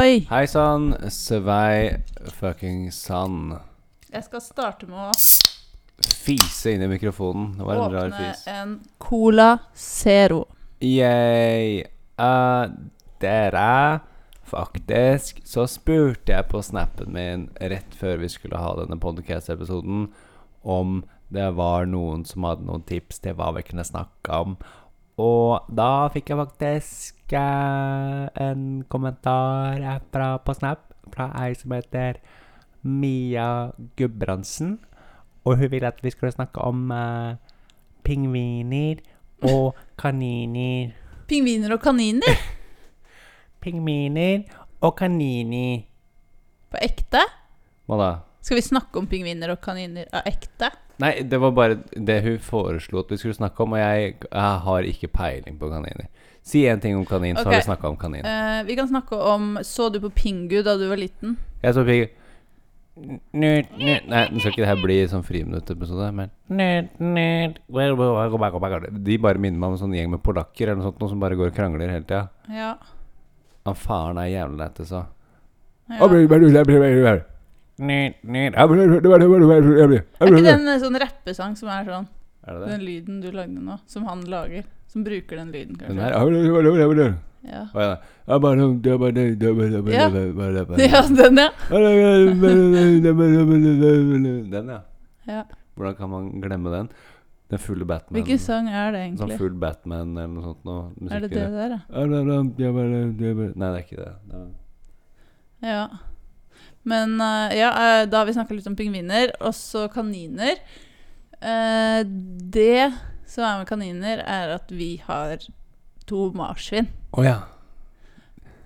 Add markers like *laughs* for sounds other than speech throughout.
oi. Hei sann, Svei fucking sann. Jeg skal starte med å Fise inn i mikrofonen. Det var en rar åpne en Cola Zero. Yay. Uh, dere, faktisk så spurte jeg på snappen min rett før vi skulle ha denne podcast-episoden, om det var noen som hadde noen tips til hva vi kunne snakke om. Og da fikk jeg faktisk eh, en kommentar fra, på Snap fra ei som heter Mia Gudbrandsen. Og hun ville at vi skulle snakke om eh, pingviner og kaniner. Pingviner og kaniner. *laughs* Pingviner og kaniner. På ekte? Hva da? Skal vi snakke om pingviner og kaniner av ekte? Nei, det var bare det hun foreslo at vi skulle snakke om, og jeg, jeg har ikke peiling på kaniner. Si én ting om kanin, så har vi snakka om kanin. Uh, vi kan snakke om Så du på Pingu da du var liten? Jeg så Pingu. Nerd, nerd. Nei, nå skal ikke det her bli sånn friminutt-episode, men nerd, nerd. De bare minner meg om en sånn gjeng med polakker eller noe sånt, noe som bare går og krangler hele tida. Ja. Han faren er jævlig lættis, så. ja. Er ikke det en eh, sånn rappesang som er sånn? Er det det? Den lyden du lagde nå, som han lager. Som bruker den lyden, Den kanskje. her? Ja. Ja. Den, ja. Den, ja. ja. Hvordan kan man glemme den? Den fulle Batman. Hvilken sang er det Sånn egentlig? full Batman eller noe sånt noe. Er det det der, da? Nei, det er ikke det. det er... Ja. Men eh, ja, eh, da har vi snakka litt om pingviner. Og så kaniner. Eh, det som er med kaniner, er at vi har to marsvin. Å ja.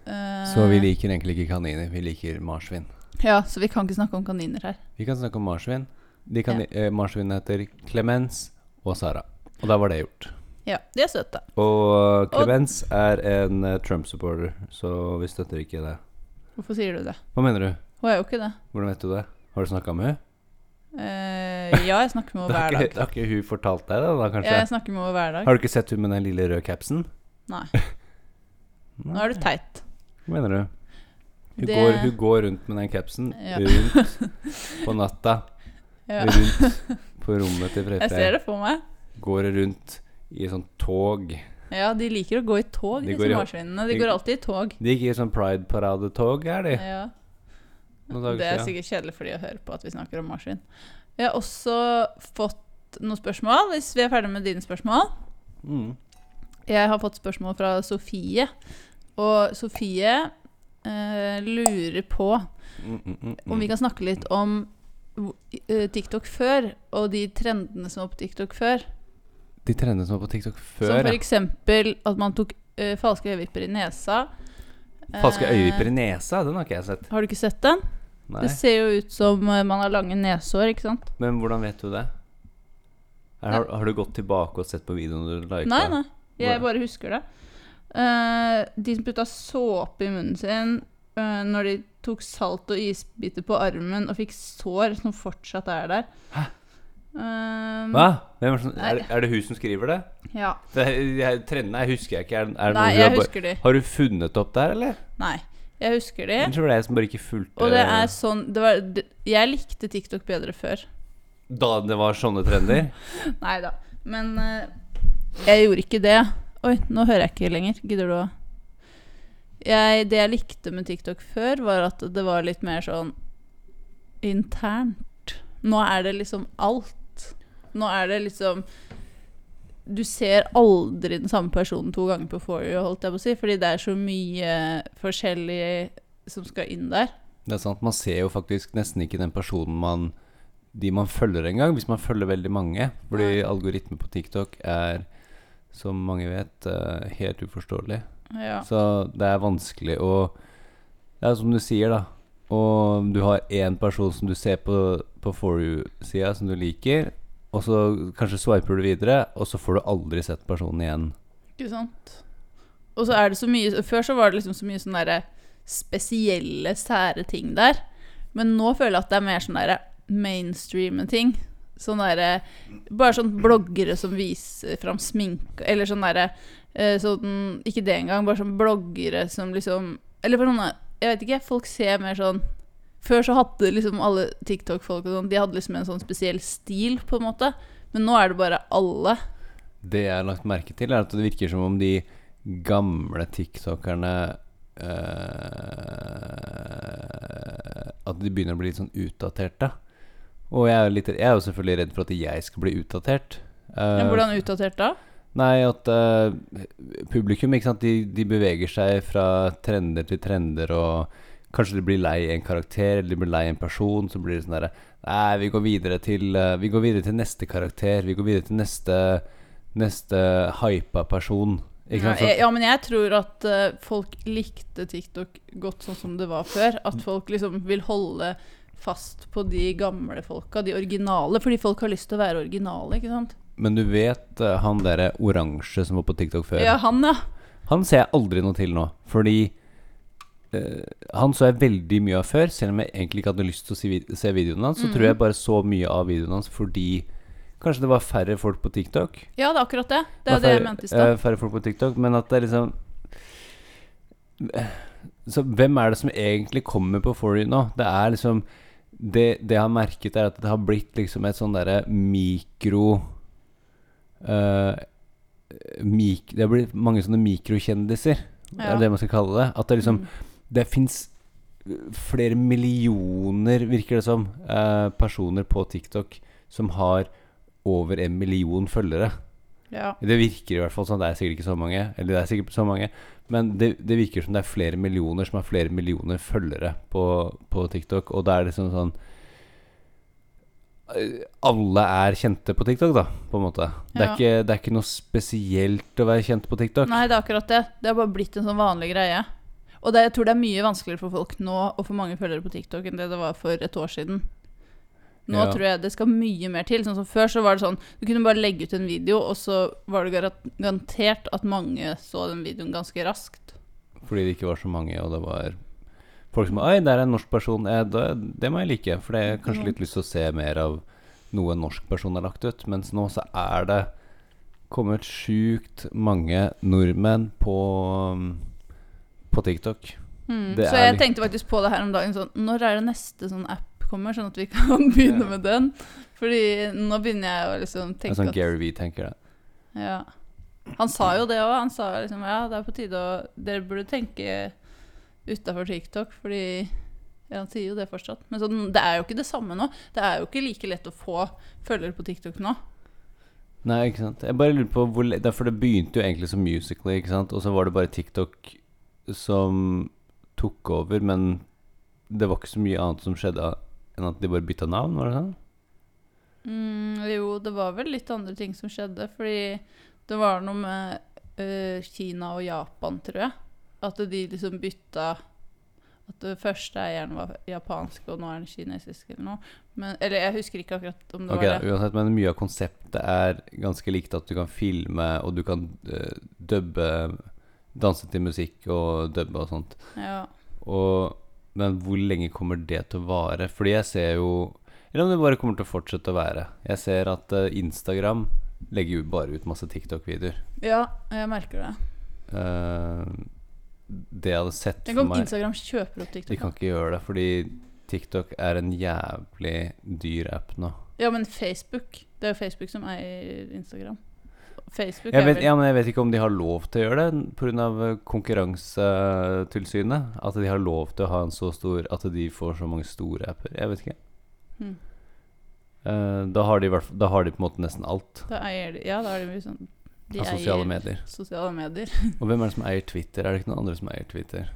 Eh, Så vi liker egentlig ikke kaniner. Vi liker marsvin. Ja, så vi kan ikke snakke om kaniner her. Vi kan snakke om marsvin. De kan, eh, marsvinene heter Clemens og Sara. Og da var det gjort. Ja, de er søte. Og Clemens er en Trump-supporter, så vi støtter ikke det. Hvorfor sier du det? Hva mener du? Hun er jo ikke det. Hvordan vet du det? Har du snakka med henne? Eh, ja, jeg snakker med *laughs* henne hver dag. har ikke hun fortalt deg det, da, kanskje? Jeg snakker med henne hver dag. Har du ikke sett hun med den lille røde capsen? Nei. *laughs* Nå er du teit. Hva mener du? Hun, Det- går, hun går rundt med den capsen Ja. rundt på natta. *laughs* Ja. Rundt på rommet til Jeg ser det for meg. Går rundt i sånn tog. Ja, de liker å gå i tog, De disse marsvinene. De de- går alltid i tog. De gikk i sånn pride-paradetog, er de? Ja. Noen dager Det er sikkert kjedelig for de å høre på at vi snakker om marsvin. Vi har også fått noen spørsmål, hvis vi er ferdig med dine spørsmål. Mm. Jeg har fått spørsmål fra Sofie. Og Sofie eh, lurer på Mm, mm, mm, om vi mm. kan snakke litt om eh, TikTok før, og de trendene som var på TikTok før. De trendene som var på TikTok som før, ja. eksempel at man tok eh, falske øyevipper i nesa. Falske øyevipper i nesa, den har ikke jeg sett. Har du ikke sett den? Nei. Det ser jo ut som eh, man har lange nesehår, ikke sant? Men hvordan vet du det? Er, har, har du gått tilbake og sett på videoen du lika? Nei, nei. Jeg bare husker det. Uh, de som putta såpe i munnen sin uh, når de tok salt og isbiter på armen og fikk sår som fortsatt er der. Hæ? Eh, Hva? Er, er, er det hun som skriver det? Ja. det er- her trendene jeg husker jeg ikke. Er, er Nei, jeg bare- husker de. har du funnet opp der, eller? Nei, jeg husker de. Eller så var det jeg som bare ikke fulgte Og det er sånn det var, det, Jeg likte TikTok bedre før. Da det var sånne trender? *laughs* Nei da. Men uh, jeg gjorde ikke det. Oi, nå hører jeg ikke lenger. Gidder du å jeg, Det jeg likte med TikTok før, var at det var litt mer sånn internt. Nå er det liksom alt. Nå er det liksom Du ser aldri den samme personen to ganger på For you, holdt jeg på å si, fordi det er så mye forskjellig som skal inn der. Det er sant, Man ser jo faktisk nesten ikke den personen man de man følger engang, hvis man følger veldig mange. Fordi ja. algoritmer på TikTok er, som mange vet, eh, helt uforståelig. Ja. Så det er vanskelig å Det er som du sier, da. Og du har én person som du ser på, på For you-sida som du liker, og så kanskje swiper du videre, og så får du aldri sett personen igjen. Ikke sant? Og så er det så mye Før så var det liksom så mye sånne derre spesielle, sære ting der. Men nå føler jeg at det er mer sånn derre mainstreame ting. Sånn derre Bare sånn bloggere som viser fram sminke Eller sånn derre eh, sånn Ikke det engang, bare sånn bloggere som liksom Eller for noen Jeg vet ikke, folk ser mer sånn Før så hadde liksom alle TikTok-folk og sånn De hadde liksom en sånn spesiell stil, på en måte. Men nå er det bare alle. Det jeg har lagt merke til, er at det virker som om de gamle tiktokerne øh, At de begynner å bli litt sånn utdaterte. Og jeg er, litt, jeg er jo selvfølgelig redd for at jeg skal bli utdatert. Eh, Men hvordan utdatert da? Nei, at uh, publikum ikke sant? De, de beveger seg fra trender til trender, og kanskje de blir lei en karakter, eller de blir lei en person. Så blir det sånn derre Nei, vi går videre til eh, Vi går videre til neste karakter. Vi går videre til neste Neste hypa person. Ja, jeg, ja, men jeg tror at uh, folk likte TikTok godt sånn som det var før. At folk liksom vil holde fast på de gamle folka, de originale. Fordi folk har lyst til å være originale, ikke sant. Men du vet uh, han derre oransje som var på TikTok før? Ja, han, ja. Han ser jeg aldri noe til nå. Fordi han så jeg veldig mye av før. Selv om jeg egentlig ikke hadde lyst til å vid se videoene hans, så tror jeg bare så mye av videoene hans fordi Kanskje det var færre folk på TikTok? Ja, det er akkurat det. Det er var det jeg mente i stad. eh, færre folk på TikTok, men at det er liksom Så hvem er det som egentlig kommer på For nå? Det er liksom Det, det jeg har merket, er at det har blitt liksom et sånn derre mikro uh, mik, Det har blitt mange sånne mikrokjendiser, Ja. er det man skal kalle det. At det liksom Mm. Det fins flere millioner, virker det som, eh, personer på TikTok som har over en million følgere. Ja. Det virker i hvert fall sånn. Det er sikkert ikke så mange, eller det er sikkert så mange, men det, det virker som det er flere millioner som har flere millioner følgere på, på TikTok, og da er det sånn sånn eh, Alle er kjente på TikTok, da, på en måte. Det er, ikke, det er ikke noe spesielt å være kjent på TikTok. Nei, det er akkurat det. Det har bare blitt en sånn vanlig greie. Og det, jeg tror det er mye vanskeligere for folk nå å få mange følgere på TikTok enn det det var for et år siden. Nå Ja. tror jeg det skal mye mer til. Sånn som Før så var det sånn Du kunne bare legge ut en video, og så var det garantert at mange så den videoen ganske raskt. Fordi det ikke var så mange, og det var folk som Oi, der er en norsk person. Jeg, det, det må jeg like, for det er kanskje litt lyst til å se mer av noe en norsk person har lagt ut. Mens nå så er det kommet sjukt mange nordmenn på um, På TikTok. Mm. Så jeg tenkte faktisk på det her om dagen sånn Når er det neste sånn app kommer, sånn at vi *laughs* kan begynne Ja. med den? Fordi nå begynner jeg å liksom En tenke sånn at Gary V tenker det. Ja. Han sa jo det òg. Han sa liksom ja, det er på tide å Dere burde tenke utafor TikTok, fordi ja, Han sier jo det fortsatt. Men sånn, det er jo ikke det samme nå. Det er jo ikke like lett å få følgere på TikTok nå. Nei, ikke sant. Jeg bare lurer på hvor le- For det begynte jo egentlig som Musically, ikke sant. Og så var det bare TikTok som tok over, men det var ikke så mye annet som skjedde enn at de bare bytta navn, var det sånn? Mm, jo, det var vel litt andre ting som skjedde, fordi det var noe med uh, Kina og Japan, tror jeg. At de liksom bytta At det første eieren var japansk, og nå er den kinesisk, eller noe. Men, eller jeg husker ikke akkurat om det okay, var det. uansett, men mye av konseptet er ganske likt at du kan filme, og du kan uh, dubbe Danse til musikk og dubbe og sånt. Ja. Og, men hvor lenge kommer det til å vare? Fordi jeg ser jo Eller om det bare kommer til å fortsette å være. Jeg ser at uh, Instagram legger jo bare ut masse TikTok-videoer. ja, jeg merker det. Uh, det jeg hadde sett for meg Instagram kjøper opp De kan ikke gjøre det, fordi TikTok er en jævlig dyr app nå. Ja, men Facebook Det er jo Facebook som eier Instagram. Facebook Jeg vet, ja, men jeg vet ikke om de har lov til å gjøre det pga. Konkurransetilsynet. At de har lov til å ha en så stor At de får så mange store apper. Jeg vet ikke. Hmm. Eh, da, har de, da har de på en måte nesten alt Da eier de Ja, da er de mye sånn De av sosiale medier. sosiale medier. *laughs* Og hvem er det som eier Twitter? Er det ikke noen andre som eier Twitter?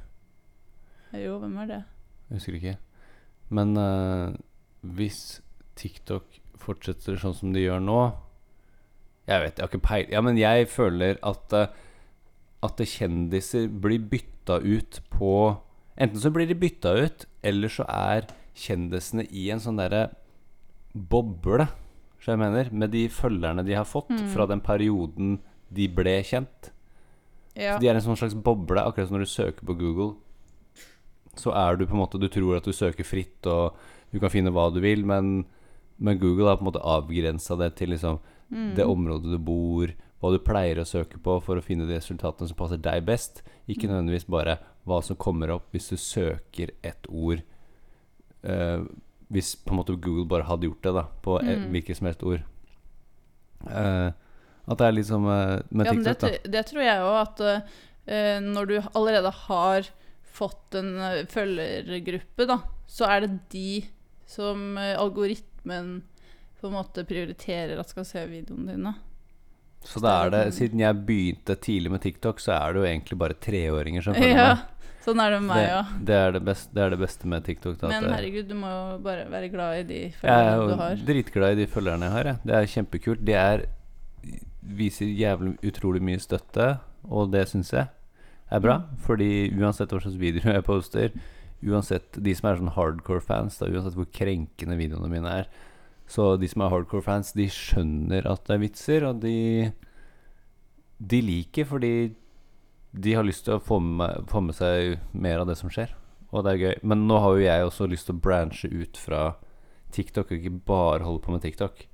Jo, hvem er det? Jeg husker ikke. Men uh, hvis TikTok fortsetter sånn som de gjør nå Jeg vet, jeg har ikke peil... Ja, men jeg føler at eh, At kjendiser blir bytta ut på Enten så blir de bytta ut, eller så er kjendisene i en sånn derre boble, så jeg mener, med de følgerne de har fått Mm. fra den perioden de ble kjent. Ja. Så de er en sånn slags boble, akkurat som når du søker på Google. Så er du på en måte Du tror at du søker fritt, og du kan finne hva du vil, men, men Google har på en måte avgrensa det til liksom Mm. det området du bor, hva du pleier å søke på for å finne de resultatene som passer deg best. Ikke Mm. nødvendigvis bare hva som kommer opp hvis du søker et ord eh, Hvis på en måte Google bare hadde gjort det, da, på et, Mm. hvilket som helst ord. Eh, at det er litt som eh, med Ja, men det, da. det tror jeg òg, at eh, når du allerede har fått en eh, følgergruppe, da, så er det de som eh, algoritmen på en måte prioriterer at skal se videoene dine. Så da er det, siden jeg begynte tidlig med TikTok, så er det jo egentlig bare treåringer som følger Ja, med. sånn er det med meg Det, òg. det, det, det er det beste med TikTok. Da, Men herregud, du må jo bare være glad i de følgerne du har. jeg er jo dritglad i de følgerne jeg har. Jeg. Det er kjempekult. De er, viser jævlig utrolig mye støtte, og det syns jeg er bra. Mm. Fordi uansett hva slags videoer jeg poster, uansett de som er sånn hardcore fans, da, uansett hvor krenkende videoene mine er, så de som er hardcore fans, de skjønner at det er vitser, og de De liker fordi de har lyst til å få med, få med seg mer av det som skjer. Og det er gøy. Men nå har jo jeg også lyst til å branche ut fra TikTok, og ikke bare holde på med TikTok.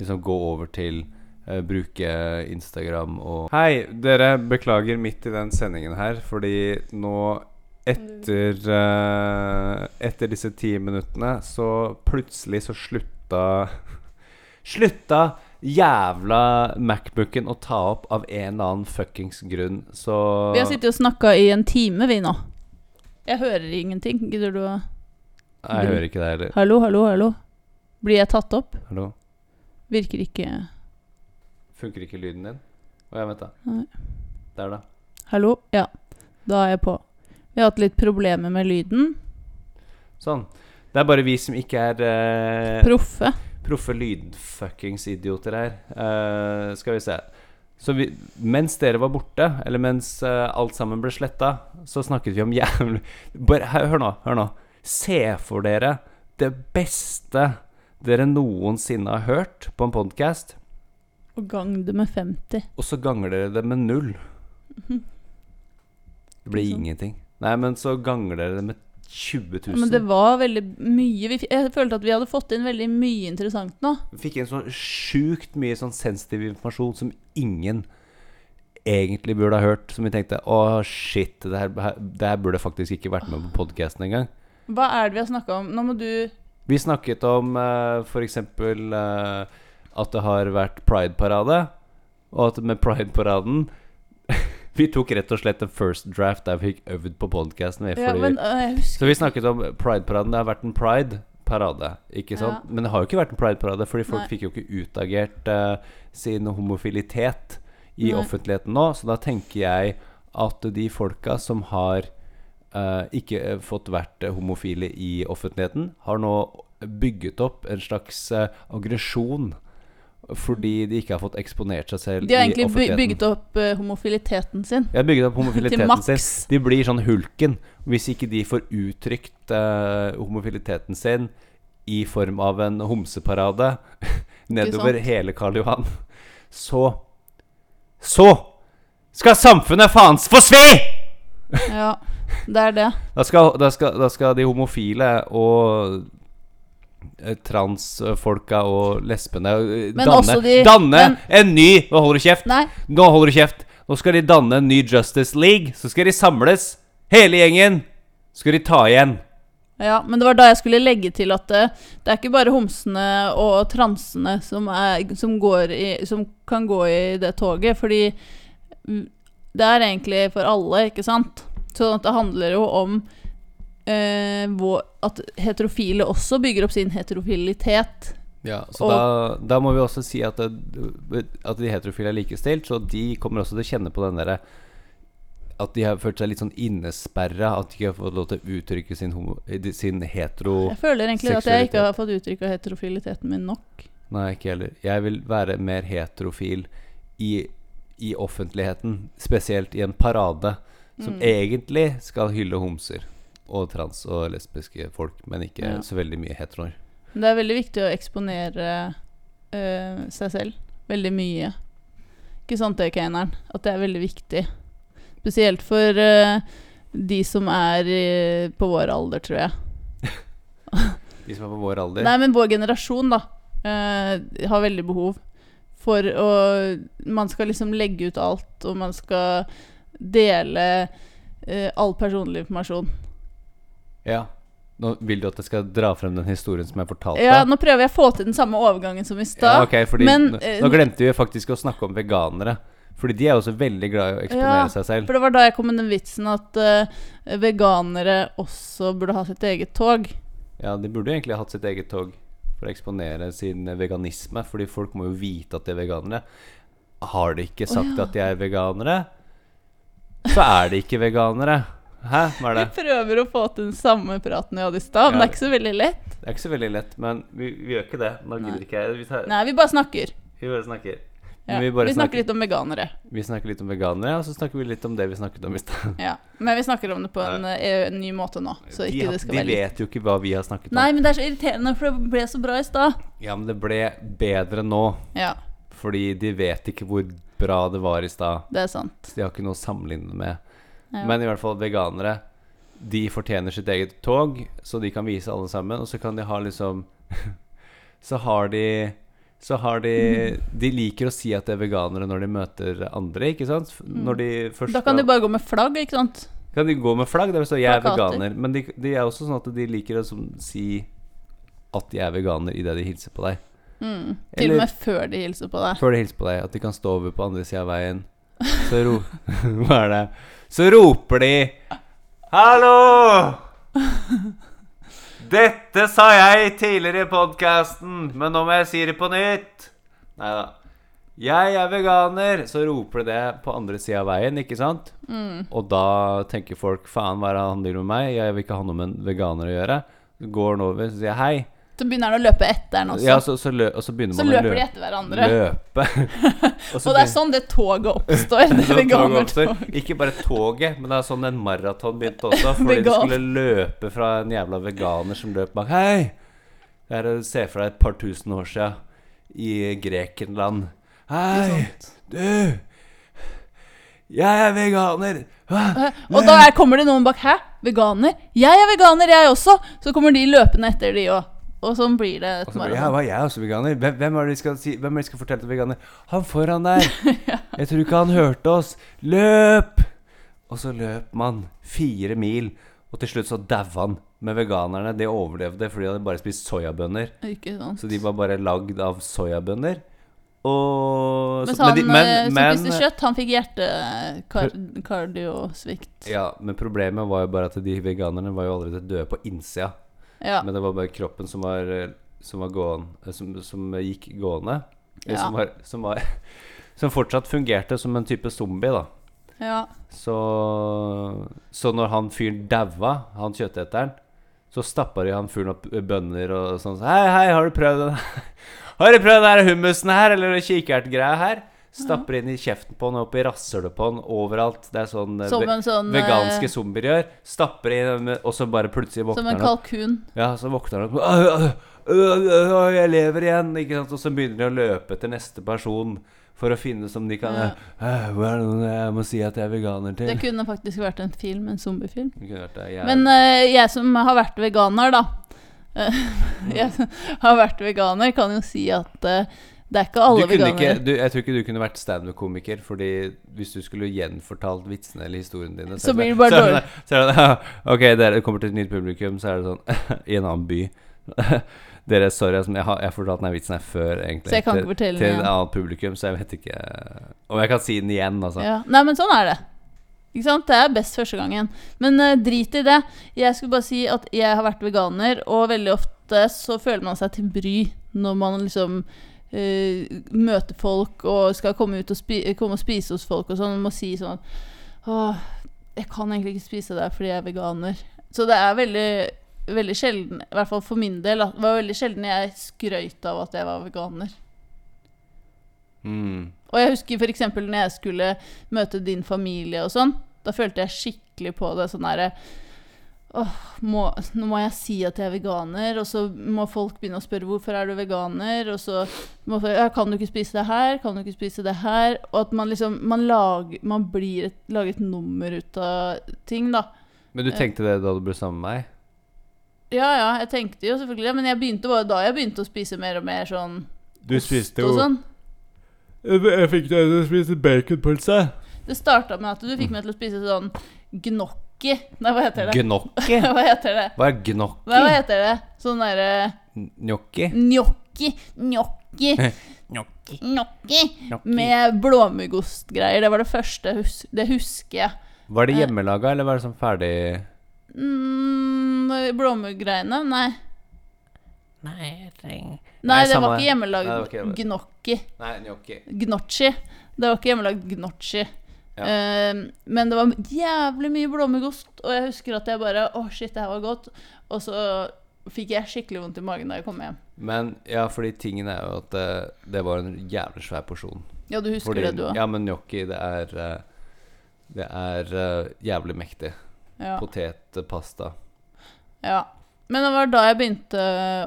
Liksom gå over til uh, bruke Instagram og Hei, dere. Beklager midt i den sendingen her, fordi nå etter uh, Etter disse ti minuttene så plutselig så slutta Slutta jævla Macbooken å ta opp av en eller annen fuckings grunn, så Vi har sittet og snakka i en time, vi nå. Jeg hører ingenting. Gidder du å Nei, Jeg hører ikke det heller. Hallo, hallo, hallo. Blir jeg tatt opp? Hallo? Virker ikke Funker ikke lyden din? Å ja, vent, da. Nei. Der, da. Hallo? Ja, da er jeg på. Vi har hatt litt problemer med lyden. Sånn. Det er bare vi som ikke er uh, Proffe. proffe lydfuckings-idioter her. Uh, skal vi se. Så vi, mens dere var borte, eller mens uh, alt sammen ble sletta, så snakket vi om *laughs* jævlig Bare hør, nå, hør nå. Se for dere det beste dere noensinne har hørt på en podkast, Og gang det med 50. og så ganger dere det med null. Det blir ingenting. Nei, men så ganger dere det med 20 000. Men det var veldig mye Jeg følte at vi hadde fått inn veldig mye interessant nå. Vi fikk inn så sjukt mye sånn sensitiv informasjon som ingen egentlig burde ha hørt. Som vi tenkte å shit, det her, det her burde faktisk ikke vært med på podkasten engang. Hva er det vi har snakka om? Nå må du Vi snakket om uh, f.eks. Uh, at det har vært Pride-parade, og at med Pride-paraden Vi tok rett og slett en first draft der vi fikk øvd på podkasten. ja, husker Så vi snakket om Pride-paraden. Det har vært en Pride-parade, ikke sant? Ja. Men det har jo ikke vært en Pride-parade, fordi folk Nei. fikk jo ikke utagert uh, sin homofilitet i Nei. offentligheten nå. Så da tenker jeg at de folka som har uh, ikke fått vært homofile i offentligheten, har nå bygget opp en slags aggresjon fordi de ikke har fått eksponert seg selv De har egentlig bygget opp uh, homofiliteten sin har bygget opp *laughs* homofiliteten sin. De blir sånn hulken hvis ikke de får uttrykt uh, homofiliteten sin i form av en homseparade *laughs* nedover hele Karl Johan. Så Så skal samfunnet faens få svi! Ja, det er det. Da skal, da, skal, da skal de homofile og transfolka og lesbene eh, danne, de- danne men- en ny Nå holder du kjeft! Nei, Nå holder du kjeft. Nå skal de danne en ny Justice League. Så skal de samles, hele gjengen. Så skal de ta igjen. ja, men det var da jeg skulle legge til at det, det er ikke bare homsene og transene som, er, som, går i, som kan gå i det toget, fordi det er egentlig for alle, ikke sant? Sånn at det handler jo om eh, hvor, at heterofile også bygger opp sin heterofilitet. Ja, Så Og- da, da må vi også si at, det, at de heterofile er likestilt. Så de kommer også til å kjenne på den derre At de har følt seg litt sånn innesperra. At de ikke har fått lov til å uttrykke sin, homo, sin hetero... Jeg føler egentlig at jeg ikke har fått uttrykka heterofiliteten min nok. Nei, ikke heller. Jeg vil være mer heterofil i, i offentligheten. Spesielt i en parade som Mm. egentlig skal hylle homser. Og trans og lesbiske folk, men ikke Ja. så veldig mye heteroer. Det er veldig viktig å eksponere øh, seg selv. Veldig mye. Ikke sant det? At det er veldig viktig. Spesielt for øh, de som er øh, på vår alder, tror jeg. *laughs* De som er på vår alder. Nei, men vår generasjon, da, har veldig behov for å Man skal liksom legge ut alt, og man skal dele all personlig informasjon. Ja. Nå vil du at jeg skal dra frem den historien som jeg fortalte? Ja, nå prøver jeg å få til den samme overgangen som i Ja, stad. ok, fordi men, nå, eh, nå glemte vi faktisk å snakke om veganere. Fordi de er også veldig glad i å eksponere Ja, seg selv. For det var da jeg kom med den vitsen at uh, veganere også burde ha sitt eget tog. Ja, de burde jo egentlig hatt sitt eget tog for å eksponere sin veganisme. Fordi folk må jo vite at de er veganere. Har de ikke sagt ja. at de er veganere, så er de ikke veganere. Hæ? Hva er det? Vi prøver å få til den samme praten vi hadde i stad, men det er ikke så veldig lett. Det er ikke så veldig lett, men vi, vi gjør ikke det. Nå gidder ikke jeg. Vi, tar, Nei, vi bare snakker. vi bare snakker. Ja. Men vi Vi, snakker snakker, litt om veganere. vi snakker litt om veganere, og så snakker vi litt om det vi snakket om i stad. Ja. Men vi snakker om det på en, en ny måte nå, så De, ikke har- det skal de være vet jo ikke hva vi har snakket om. Nei, men det er så irriterende, for det ble så bra i stad. Ja, men det ble bedre nå. Ja, Fordi de vet ikke hvor bra det var i stad. det er sant. Så de har ikke noe å sammenligne med. Ja. Men i hvert fall veganere De fortjener sitt eget tog, så de kan vise alle sammen. Og så kan de ha liksom *laughs* Så har de Så har de *laughs* De liker å si at de er veganere når de møter andre, ikke sant? Når de først Mm. Da kan de bare gå med flagg, ikke sant? kan de gå med flagg der det står 'jeg er veganer'. Men de, de er også sånn at de liker å som, si at de er veganer idet de hilser på deg. Mm. Til Eller- og med før de hilser på deg. Før de hilser på deg, at de kan stå over på andre sida av veien. Så ro... *laughs* Så roper de 'Hallo!' Dette sa jeg tidligere i podkasten, men nå må jeg si det på nytt. Nei da. Jeg er veganer, så roper de det på andre sida av veien, ikke sant? Mm. Og da tenker folk 'faen, hva er det han driver med meg?' Jeg vil ikke ha noe med en veganer å gjøre. Så går han over og sier 'hei'. Så begynner han å løpe etter den også. Ja, så, så, lø og så begynner så man å løper de etter hverandre. løpe. *laughs* og Og *laughs* det er sånn det toget oppstår. Det Så toget oppstår. Ikke bare toget, men det er sånn en maraton begynte også. *laughs* Fordi de skulle løpe fra en jævla veganer som løp bak. Hei! Jeg ser for deg et par tusen år sia i Grekenland. Hei, du! Jeg er veganer! Hva? Og da er, kommer det noen bak. Hæ? Veganer? Jeg er veganer, jeg også! Så kommer de løpende etter, de òg. Og sånn blir det et maraton. ja, var jeg også veganer. Hvem, hvem er det de skal si Hvem er det vi skal fortelle til veganer? Han foran der! *laughs* Jeg tror ikke han hørte oss. Løp! Og så løp man fire mil, og til slutt så daua han. Men veganerne de overlevde fordi de hadde bare spist soyabønner. Ikke sant. Så de var bare lagd av soyabønner. Og Mens han eh, som spiste kjøtt, han fikk hjertekardiosvikt. Ja, men problemet var jo bare at de veganerne var jo allerede døde på innsida. Ja. Men det var bare kroppen som var, eh, som var gående som, som gikk gående. Ja. Som, var, som var *laughs* Som fortsatt fungerte som en type zombie, da. ja. Så Så når han fyren daua, han kjøtteteren, så stappa de han fyren opp bønner og sånn. Hei, hei, har du prøvd den *laughs* Har du prøvd den her hummusen her, eller kikertgreia her? Stapper inn i kjeften på han, opp i rasshølet på han, overalt. Det er sånn eh, Som ve- en sånn eh, veganske zombier gjør. Stapper inn, og så bare plutselig Som våkner en han opp. kalkun. Ja, så våkner han opp «Åh, åh, åh, åh, Jeg lever igjen! Ikke sant? Og så begynner de å løpe til neste person for å finne som de kan Ja. Jeg må si at jeg er veganer til? Det kunne faktisk vært en film, en zombiefilm. Jeg, Men uh, jeg som har vært veganer, da eh, *laughs* Jeg som har vært veganer, kan jo si at eh, det er ikke alle du kunne ikke, du, jeg tror ikke du kunne vært standup-komiker, Fordi hvis du skulle gjenfortalt vitsene eller historiene dine Så blir det bare så dårlig. *laughs* Ok, dere kommer til et nytt publikum, så er det sånn *laughs* I en annen by. *laughs* dere, sorry, altså, jeg har, jeg fortalt denne vitsen her før, egentlig. Så jeg kan til, ikke fortelle til igjen. en et annet publikum, så jeg vet ikke om jeg kan si den igjen, altså. Ja. Nei, men sånn er det. Ikke sant? Det er best første gangen. Men uh, drit i det. Jeg skulle bare si at jeg har vært veganer, og veldig ofte så føler man seg til bry når man liksom eh, møter folk og skal komme ut og, spi komme og spise hos folk og sånn. Må si sånn Åh, jeg kan egentlig ikke spise der fordi jeg er veganer. Så det er veldig Veldig sjelden, i hvert fall for min del, at det var veldig sjelden jeg skrøt av at jeg var veganer. Mm. Og jeg husker f.eks. når jeg skulle møte din familie og sånn. Da følte jeg skikkelig på det sånn derre Åh, må, nå må jeg si at jeg er veganer, og så må folk begynne å spørre hvorfor er du veganer, og så må folk ja, Kan du ikke spise det her? Kan du ikke spise det her? Og at man liksom Man, lager, man blir et, lager et nummer ut av ting, da. Men du tenkte det da du ble sammen med meg? Ja, ja, jeg tenkte jo selvfølgelig det, men jeg begynte bare da jeg begynte å spise mer og mer sånn Du ost og sånn. Jeg fikk deg til å spise baconpølse. Det starta med at du fikk meg til å spise sånn gnocchi. Nei, hva heter det? Gnocchi? *laughs* hva heter det? Hva er gnocchi? Nei, hva heter det? Sånn derre Gnocchi? *laughs* gnocchi. Gnocchi. Gnocchi. Gnocchi. Med blåmuggostgreier. Det var det første. Hus det husker jeg. Var det hjemmelaga, eller var det sånn ferdig Mm, Blåmugggreiene? Nei. Nei, jeg Nei, Nei, det var ikke hjemmelagd gnocchi. Nei, gnocchi. Gnocchi. Det var ikke hjemmelagd gnocchi. Ja. Eh, men det var jævlig mye blåmuggost, og jeg husker at jeg bare Å, shit, det her var godt. Og så fikk jeg skikkelig vondt i magen da jeg kom hjem. Men ja, fordi tingen er jo at det, det var en jævlig svær porsjon. Ja, du husker Fordi, det, du òg? Ja, men gnocchi, det er eh, Det er eh, jævlig mektig. Ja. Potet, pasta. ja. Men det var da jeg begynte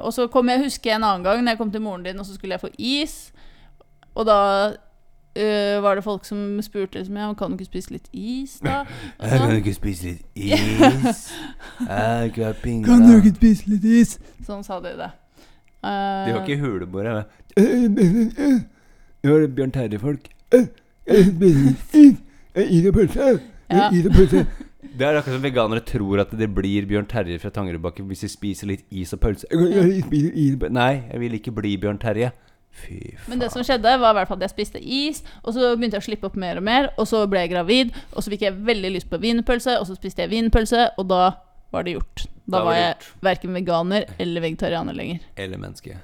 Og så kom jeg husker jeg en annen gang Når jeg kom til moren din, og så skulle jeg få is. Og da eh, var det folk som spurte liksom, ja, kan du ikke spise litt is, da? *laughs* Kan du ikke spise litt *laughs* is? kan kan ikke spise litt is? sånn sa de det. De Eh, var ikke huleboere. Nå er det Bjørn Terje-folk. Is og pølse. Is og pølse. *laughs* Det er akkurat som veganere tror at det blir Bjørn Terje fra Tangerudbakken hvis de spiser litt is og pølse. Nei, jeg vil ikke bli Bjørn Terje. Fy faen. Men det som skjedde, var i hvert fall at jeg spiste is, og så begynte jeg å slippe opp mer og mer, og så ble jeg gravid, og så fikk jeg veldig lyst på wienerpølse, og så spiste jeg wienerpølse, og da var det gjort. Da, var jeg verken veganer eller vegetarianer lenger. Eller menneske.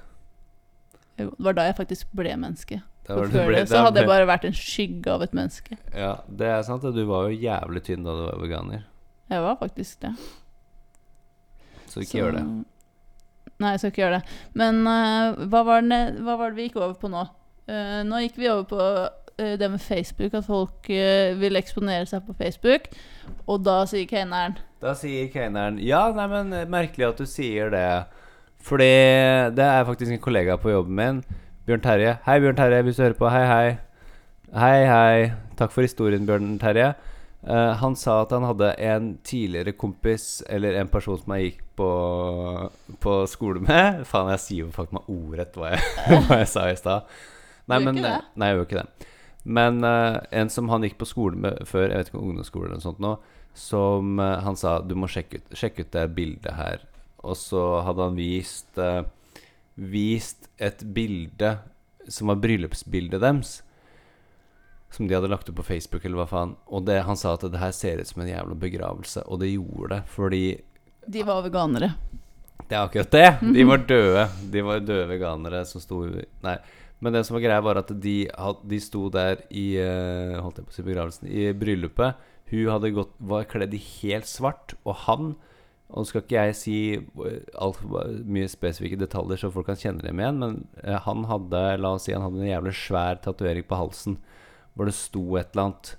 Jo, Det var da jeg faktisk ble menneske. Da var For det- før ble- det så da hadde jeg bare vært en skygge av et menneske. Ja, det er sant. Du var jo jævlig tynn da du var veganer. Jeg var faktisk det. Så ikke Så- gjør det. Nei, jeg skal ikke gjøre det. Men uh, hva, var det, hva var det vi gikk over på nå? Uh, nå gikk vi over på uh, det med Facebook, at folk vil eksponere seg på Facebook. Og da sier Keineren. Da sier Keineren. Ja, nei, men merkelig at du sier det. Fordi det er faktisk en kollega på jobben min. Bjørn Terje. Hei, Bjørn Terje, hvis du hører på. Hei, hei. Hei, hei. Takk for historien, Bjørn Terje. Eh, han sa at han hadde en tidligere kompis, eller en person som han gikk på, på skole med *laughs* Faen, jeg sier jo faktisk meg ordrett hva jeg, *laughs* hva jeg sa i stad. Nei, men Nei, jeg gjør ikke det. Men uh, en som han gikk på skole med før, jeg vet ikke om ungdomsskole eller noe sånt nå, som uh, han sa du må sjekke ut, sjekke ut det bildet her. Og så hadde han vist Vist et bilde som var bryllupsbildet deres. Som de hadde lagt ut på Facebook, eller hva faen. Og det, han sa at det her ser ut som en jævla begravelse. Og det gjorde det, fordi De var veganere. det er akkurat det! De var døde. De var døde veganere som sto Nei. Men det som var greia, var at de, de sto der i eh, Holdt jeg på å si begravelsen I bryllupet. Hun hadde gått, var kledd i helt svart, og han Og nå skal ikke jeg si altfor mye spesifikke detaljer, så folk kan kjenne dem igjen, men eh, han hadde La oss si han hadde en jævlig svær tatovering på halsen hvor det sto et eller annet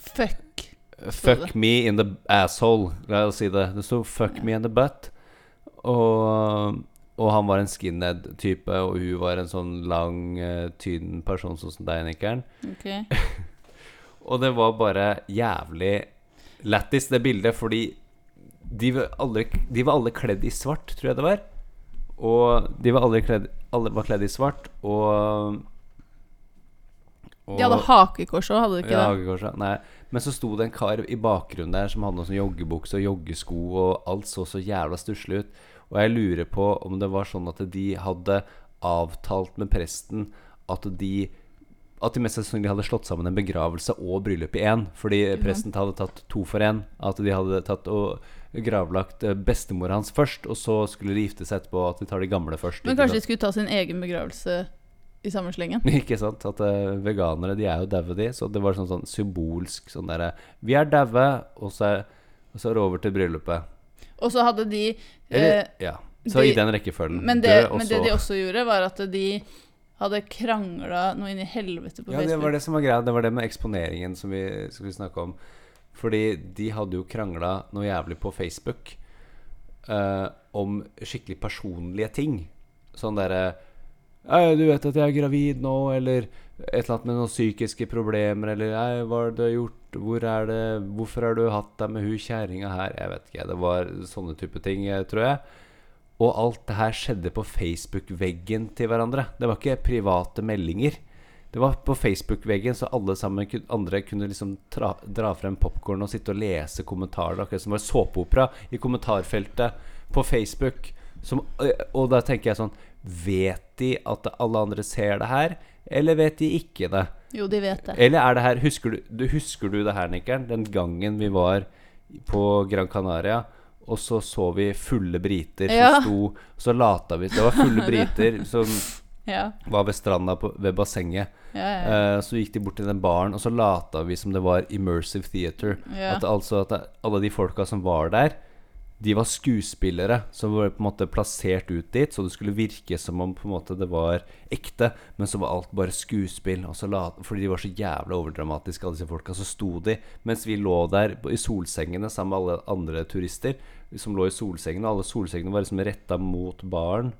Fuck. Fuck me in the asshole. La oss si det. Det sto 'fuck me in the butt'. Og, og han var en skinhead-type, og hun var en sånn lang, eh, tynn person sånn som deg, Nikkeren. Okay. *laughs* Og det var bare jævlig lættis, det bildet, fordi de var, alle, de var alle kledd i svart, tror jeg det var. Og de var alle kledd, alle var kledd i svart, og, og De hadde hakekors òg, hadde de ikke ja, det? Nei. Men så sto det en kar i bakgrunnen der som hadde noen joggebukse og joggesko, og alt så så jævla stusslig ut. Og jeg lurer på om det var sånn at de hadde avtalt med presten at de At de mest sannsynlig hadde slått sammen en begravelse og bryllup i én. Fordi presten hadde tatt to for én. At de hadde tatt og gravlagt eh, bestemor hans først, og så skulle de gifte seg etterpå. At de tar de gamle først. Men kanskje de skulle ta sin egen begravelse i samme slengen? *laughs* Ikke sant? At uh, veganere, de er jo daue, de. Så det var sånn, sånn symbolsk sånn derre Vi er daue, og, så og så er det over til bryllupet. Og så hadde de Eller, eh, ja. Så de- i den rekkefølgen. men, det, Død, men det de også gjorde, var at de hadde krangla noe inn i helvete på Ja, det var det som var greia. Det var det med eksponeringen som vi skulle snakke om. Fordi de hadde jo krangla noe jævlig på Facebook uh, om skikkelig personlige ting. Sånn derre «Ei, Du vet at jeg er gravid nå, eller et eller annet med noen psykiske problemer, eller Ei, hva har du gjort, hvor er det Hvorfor har du hatt deg med hun kjerringa her? Jeg vet ikke. Det var sånne type ting, eh, tror jeg. Og alt det her skjedde på Facebook-veggen til hverandre. Det var ikke private meldinger. Det var på Facebook-veggen, så alle sammen andre kunne liksom tra, dra frem popkorn og sitte og lese kommentarer. Akkurat som det var såpeopera i kommentarfeltet på Facebook. Som, og da tenker jeg sånn Vet de at alle andre ser det her, eller vet de ikke det? Jo, de vet det. Eller er det her Husker du, du, husker du det her, Nikkeren? Den gangen vi var på Gran Canaria, og så så vi fulle briter Ja. som sto Så lata vi Det var fulle *laughs* briter som *laughs* Ja, var ved stranda på, ved bassenget. ja, ja. Eh, så gikk de bort til den baren, og så lata vi som det var immersive theater. At altså at alle de folka som var der, de var skuespillere som var på en måte plassert ut dit, så det skulle virke som om på en måte det var ekte, men så var alt bare skuespill. La, fordi de var så jævla overdramatiske, alle disse folka, så sto de mens vi lå der i solsengene sammen med alle andre turister som lå i solsengene, alle solsengene var liksom retta mot baren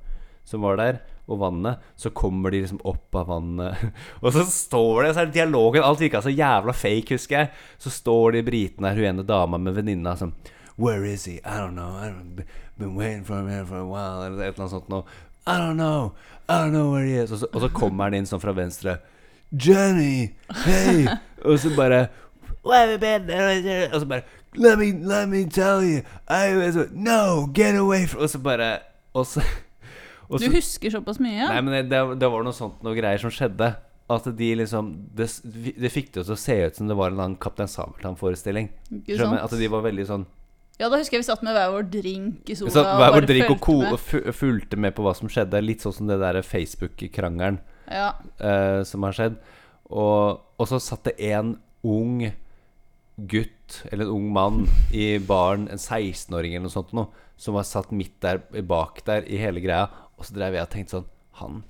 som var der, og vannet, så kommer de liksom opp av vannet. *laughs* Og så står det, så er det dialogen Alt virka så jævla fake, husker jeg. Så står de britene her, hun ene dama med venninna som Where is he? I don't know. I've been waiting for him here for a while. Eller et eller annet sånt noe. I don't know. I don't know where he is. Og så, og så kommer han inn sånn fra venstre. Jenny! Hey! og så bare Where have you been? Og så bare Let me, let me tell you. I was No! Get away from Og så bare Og så og Du husker såpass mye? Nei, men det, det var noe sånt Noe greier som skjedde At de liksom Det, det fikk det til å se ut som det var en annen Kaptein sant? At de var veldig sånn Ja, da husker jeg vi satt med hver vår drink i sola. så, Hver vår drink og med. og fulgte med på hva som skjedde Litt sånn som det der Facebook-krangelen Ja. uh, Som har skjedd og, og så satt det en ung gutt Eller en ung mann *laughs* I baren En 16-åring eller noe sånt noe, Som var satt midt der bak der I hele greia Og så drev jeg og tenkte sånn Han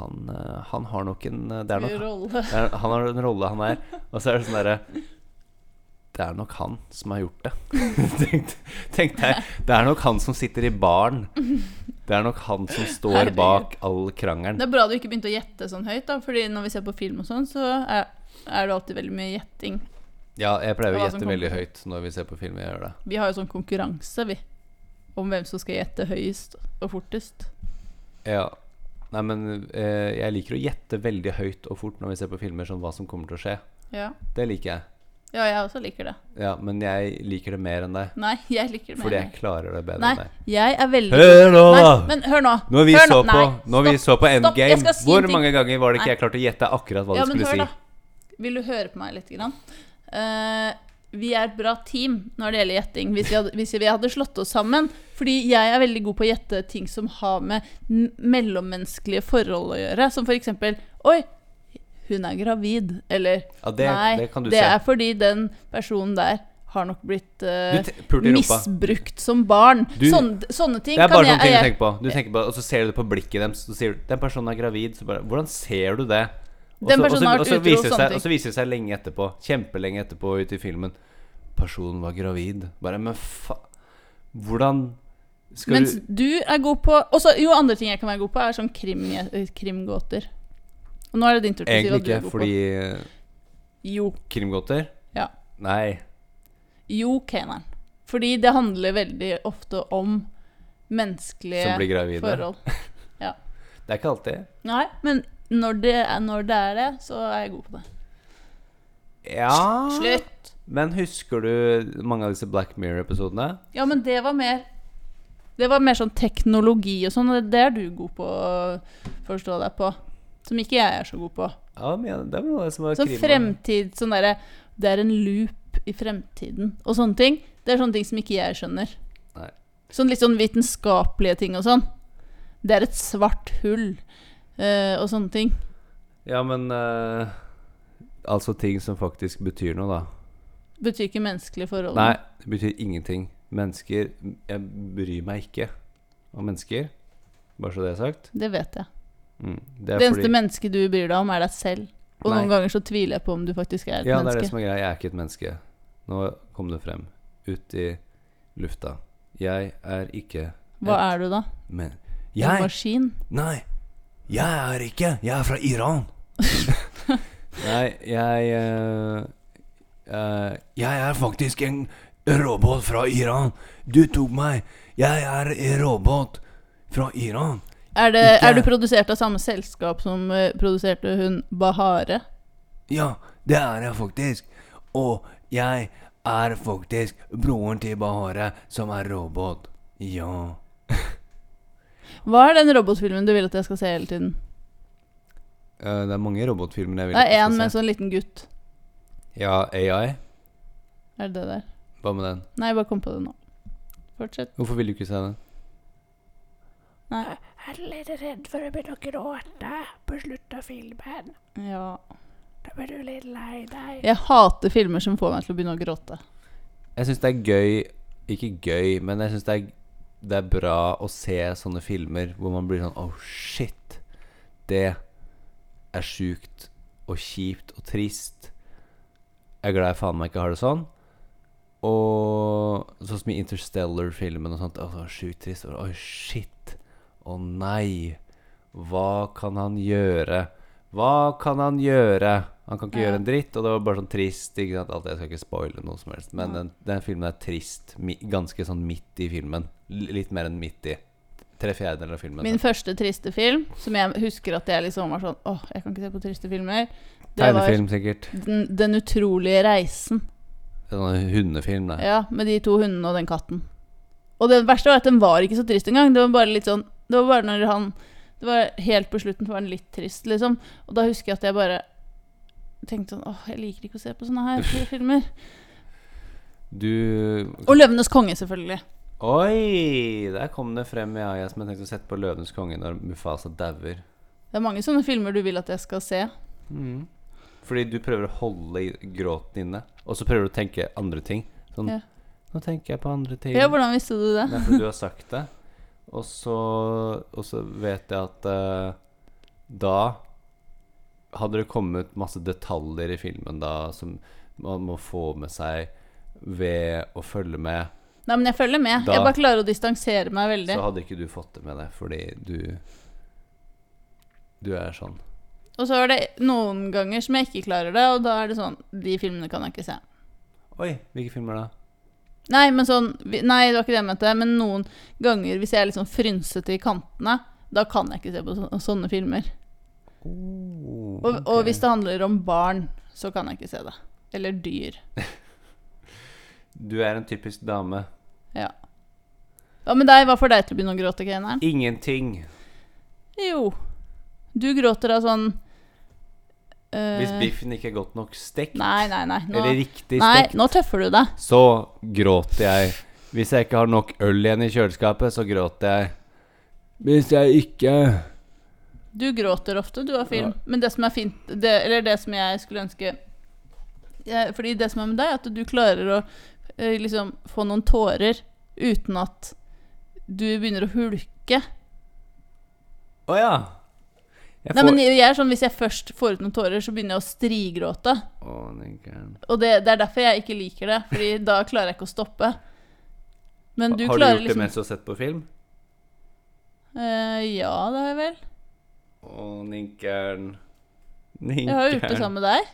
Han, eh, han har nok en Det er nok Rolle. han har en rolle han er. Og så er det sånn derre Det er nok han som har gjort det. *laughs* tenkte, tenkte jeg. Det er nok han som sitter i baren. Det er nok han som står Herregud. bak all krangelen. Det er bra du ikke begynte å gjette sånn høyt, da. Fordi når vi ser på film og sånn, så er, er det alltid veldig mye gjetting. Ja, jeg pleier å gjette veldig høyt når vi ser på film. Jeg gjør det. Vi har jo sånn konkurranse, vi. Om hvem som skal gjette høyest og fortest. Ja. Nei, men eh, jeg liker å gjette veldig høyt og fort når vi ser på filmer, sånn hva som kommer til å skje. Ja. Det liker jeg. Ja, jeg også liker det. Ja, men jeg liker det mer enn deg. Nei, *laughs* jeg liker det mer. Fordi jeg klarer det bedre Nei, enn deg. jeg er veldig Hør nå, da! men hør nå. Når vi, hør så nå. på, Nei, når vi så på Endgame, si en hvor ting. mange ganger var det ikke Nei. jeg klarte å gjette akkurat hva Ja, du men skulle hør, si? da. Vil du høre på meg litt? Grann? Uh, vi er et bra team når det gjelder gjetting, hvis vi, hadde, hvis vi hadde slått oss sammen. Fordi jeg er veldig god på å gjette ting som har med mellommenneskelige forhold å gjøre. Som for eksempel Oi, hun er gravid. Eller Ja, det, Nei, det kan du det er fordi den personen der har nok blitt eh, rumpa. misbrukt som barn. Du- sånne, sånne ting Det er bare jeg, sånne ting du tenker på. Du tenker på Og så ser du det på blikket deres, så sier du 'Den personen er gravid'. Så bare Hvordan ser du det? Og Den så- personen har vært utro, viser det sånne seg- ting. Og så viser det seg lenge etterpå, kjempelenge etterpå ute i filmen Personen var gravid. Bare Men faen Hvordan skal Mens du du er god på også, Jo, andre ting jeg kan være god på, er sånn krim, krimgåter. Og nå er det din tur til å si hva Egentlig du er ikke god fordi på. Jo. Krimgåter? Ja. Nei. Jo, Keneren. Fordi det handler veldig ofte om menneskelige Som blir gravide. forhold. Ja. *laughs* Det er ikke alltid. Nei, men når det, er, når det er det, så er jeg god på det. Ja Slutt! Men husker du mange av disse Black Mirror-episodene? Ja, men det var mer Det var mer sånn teknologi og sånn, og det er du god på å forstå deg på. Som ikke jeg er så god på. Ja, men det er noe som er Sånn fremtid, sånn derre Det er en loop i fremtiden og sånne ting. Det er sånne ting som ikke jeg skjønner. Nei. Sånn litt sånn vitenskapelige ting og sånn. Det er et svart hull uh, og sånne ting. Ja, men uh, Altså ting som faktisk betyr noe, da. Betyr ikke menneskelige forhold. Nei, det betyr ingenting. Mennesker Jeg bryr meg ikke om mennesker. Bare så det er sagt. Det vet jeg. Mm. Det Det, eneste fordi mennesket du bryr deg om, er deg selv. Og Nei. noen ganger så tviler jeg på om du faktisk er et Ja, det er det som er greia. Jeg er ikke et menneske. Nå kom det frem. Ut i lufta. Jeg er ikke Hva et er du da? men En maskin? Nei, jeg er ikke Jeg er fra Iran. *laughs* Nei, jeg uh... Uh, Jeg er faktisk en robot fra Iran. Du tok meg. Jeg er en robot fra Iran. Er, det, Ikke- er du produsert av samme selskap som eh, produserte hun Bahare? Ja, det er jeg faktisk. Og jeg er faktisk broren til Bahare, som er robot. Ja. Hva er den robotfilmen du vil at jeg skal se hele tiden? Uh, det er mange robotfilmer jeg vil se. Det er én med en sånn liten gutt. Ja, AI. Er det det der? Hva med den? Nei, jeg bare kom på det nå. Fortsett. Hvorfor vil du ikke se den? Nei. Er litt redd for å begynne å gråte på slutten av filmen. Ja. Da blir du litt lei deg. Jeg hater filmer som får meg til å begynne å gråte. Jeg syns det er gøy Ikke gøy, men jeg syns det, det er bra å se sånne filmer hvor man blir sånn Oh, shit. Det er sjukt og kjipt og trist. Jeg er glad jeg faen meg ikke har det sånn. Og sånn som i Interstellar-filmen og sånt. Oh, sjukt trist. Oi, shit. Å nei. Hva kan han gjøre? Hva kan han gjøre? Han kan ikke Ja. gjøre en dritt, og det var bare sånn trist. Ikke sant? Alt, jeg skal ikke spoile noe som helst, men Ja. den, den filmen er trist. Mi, ganske sånn midt i filmen. L litt mer enn midt i. Tre fjerdedeler av filmen. Min første triste film, som jeg husker at jeg liksom var sånn Åh, jeg kan ikke se på triste filmer. Det var Tegnefilm, sikkert. Den, den utrolige reisen. En hundefilm, det. Ja, med de to hundene og den katten. Og det verste var at den var ikke så trist engang. Det var bare litt sånn Det var bare når han Det var helt på slutten Det var den litt trist, liksom. Og da husker jeg at jeg bare tenkte sånn Åh, jeg liker ikke å se på sånne her *laughs* filmer. Du Og 'Løvenes konge', selvfølgelig. Oi! Der kom det frem, ja. Jeg som har tenkt å sette på 'Løvenes konge' når Mufasa dauer. Det er mange sånne filmer du vil at jeg skal se. Mm. Fordi du prøver å holde gråten inne, og så prøver du å tenke andre ting. Sånn Ja. Nå tenker jeg på andre ting. Ja, hvordan visste du det? Nei, for du har sagt det. Og så, og så vet jeg at eh, da hadde det kommet masse detaljer i filmen da som man må få med seg ved å følge med. Nei, men jeg følger med. Da- Jeg bare klarer å distansere meg veldig. Så hadde ikke du fått det med deg fordi du Du er sånn. Og så er det noen ganger som jeg ikke klarer det, og da er det sånn De filmene kan jeg ikke se. Oi, hvilke filmer da? Nei, men sånn Nei, det var ikke det jeg mente. Men noen ganger hvis jeg er litt sånn frynsete i kantene, da kan jeg ikke se på så, sånne filmer. Oh, Og, og hvis det handler om barn, så kan jeg ikke se det. Eller dyr. *laughs* Du er en typisk dame. Ja. Hva med deg? Hva får deg til å begynne å gråte, Keineren? Ingenting. Jo. Du gråter av sånn Hvis biffen ikke er godt nok stekt, Nei, nei, nei. Nå, eller riktig nei, stekt, nå tøffer du deg. så gråter jeg. Hvis jeg ikke har nok øl igjen i kjøleskapet, så gråter jeg. Hvis jeg ikke Du gråter ofte, du har film. Men det som er fint det, Eller det som jeg skulle ønske jeg, Fordi det som er med deg, er at du klarer å eh, liksom få noen tårer uten at du begynner å hulke. Å ja. Jeg Nei, men jeg er sånn Hvis jeg først får ut noen tårer, så begynner jeg å strigråte. Oh. Og det, det er derfor jeg ikke liker det. Fordi da klarer jeg ikke å stoppe. Men du har du klarer gjort det liksom mens du har sett på film? Uh, Ja, det har jeg vel. Å, Ninkern Jeg har gjort det sammen med deg.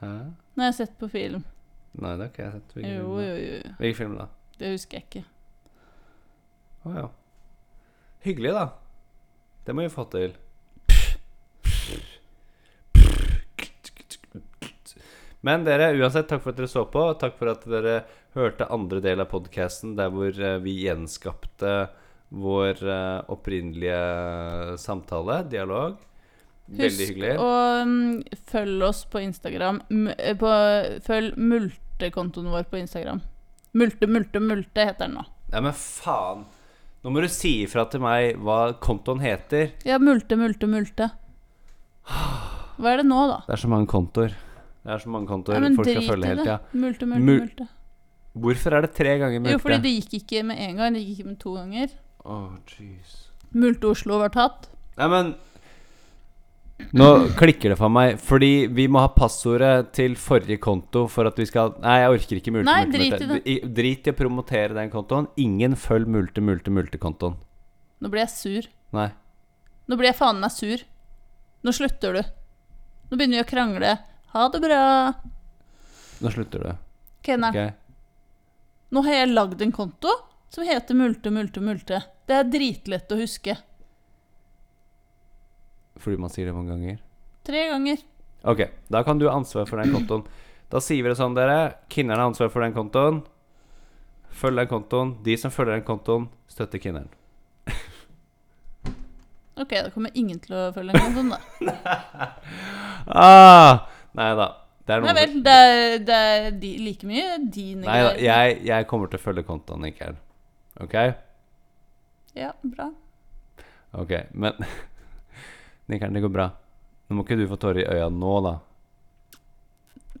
Hæ? Når jeg har sett på film. Nei, det har ikke jeg sett. Hvilken Jo, film da? jo, jo. Hvilken film da? Det husker jeg ikke. Å ja. Hyggelig, da. Det må vi få til. Men dere, uansett, takk for at dere så på. Takk for at dere hørte andre del av podkasten, der hvor eh, vi gjenskapte vår eh, opprinnelige samtale, dialog. Veldig hyggelig. Husk å mm, følge oss på Instagram. Eh, på, følg multekontoen vår på Instagram. Multe, multe, multe heter den nå. Ja, men faen. Nå må du si ifra til meg hva kontoen heter. Ja, multe, multe, multe. Hva er det nå, da? Det er så mange kontoer. Det er så mange kontoer Nei, folk skal følge hele det. tida. Multe, multe, Mul- multe. Hvorfor er det tre ganger multe? Jo, fordi det gikk ikke med én gang, det gikk ikke med to ganger. Åh, jeez. Multe Oslo var tatt. Nei, men Nå klikker det for meg, fordi vi må ha passordet til forrige konto for at vi skal Nei, jeg orker ikke multe. Nei, multe, drit multe. Drit i å promotere den kontoen. Ingen følg multe, multe, multe-kontoen. Nå blir jeg sur. Nei. Nå blir jeg faen meg sur. Nå slutter du. Nå begynner vi å krangle. Ha det bra. Nå slutter du. Kenna, Ok? nå har jeg lagd en konto som heter Multe, multe, multe. Det er dritlett å huske. Fordi man sier det mange ganger? Tre ganger. Ok, da kan du ha ansvar for den kontoen. Da sier vi det sånn, dere. Kinneren har ansvar for den kontoen. Følg den kontoen. De som følger den kontoen, støtter Kinneren. Ok, da kommer ingen til å følge en kondom, da. *laughs* Ah, nei da. Det er Nei vel, det er, det er de, like mye dine Nei da, jeg, jeg kommer til å følge kontoen, Nikkel. Ok? Ja, bra. Ok, men *laughs* Nikkel, det går bra. Nå må ikke du få tårer i øya nå, da.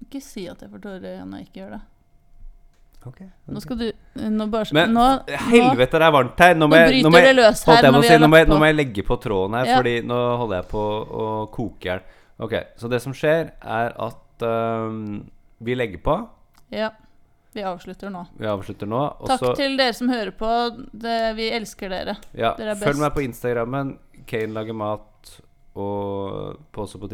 Ikke si at jeg får tårer i øya når jeg ikke gjør det. Ok. Nå skal du Nå bare Men nå, helvete, det er varmt her! Nå Nå må jeg, bryter nå må jeg, det løs her jeg på når vi si, nå må jeg, nå må jeg legge på tråden her, Ja. Fordi nå holder jeg på å koke i hjel. Ok, så det som skjer, er at um, vi legger på. Ja. Vi avslutter nå. Vi avslutter nå. Og Takk så til dere som hører på. Det, vi elsker dere. ja, dere er Følg meg på Instagrammen. Kane lager mat. Og pose på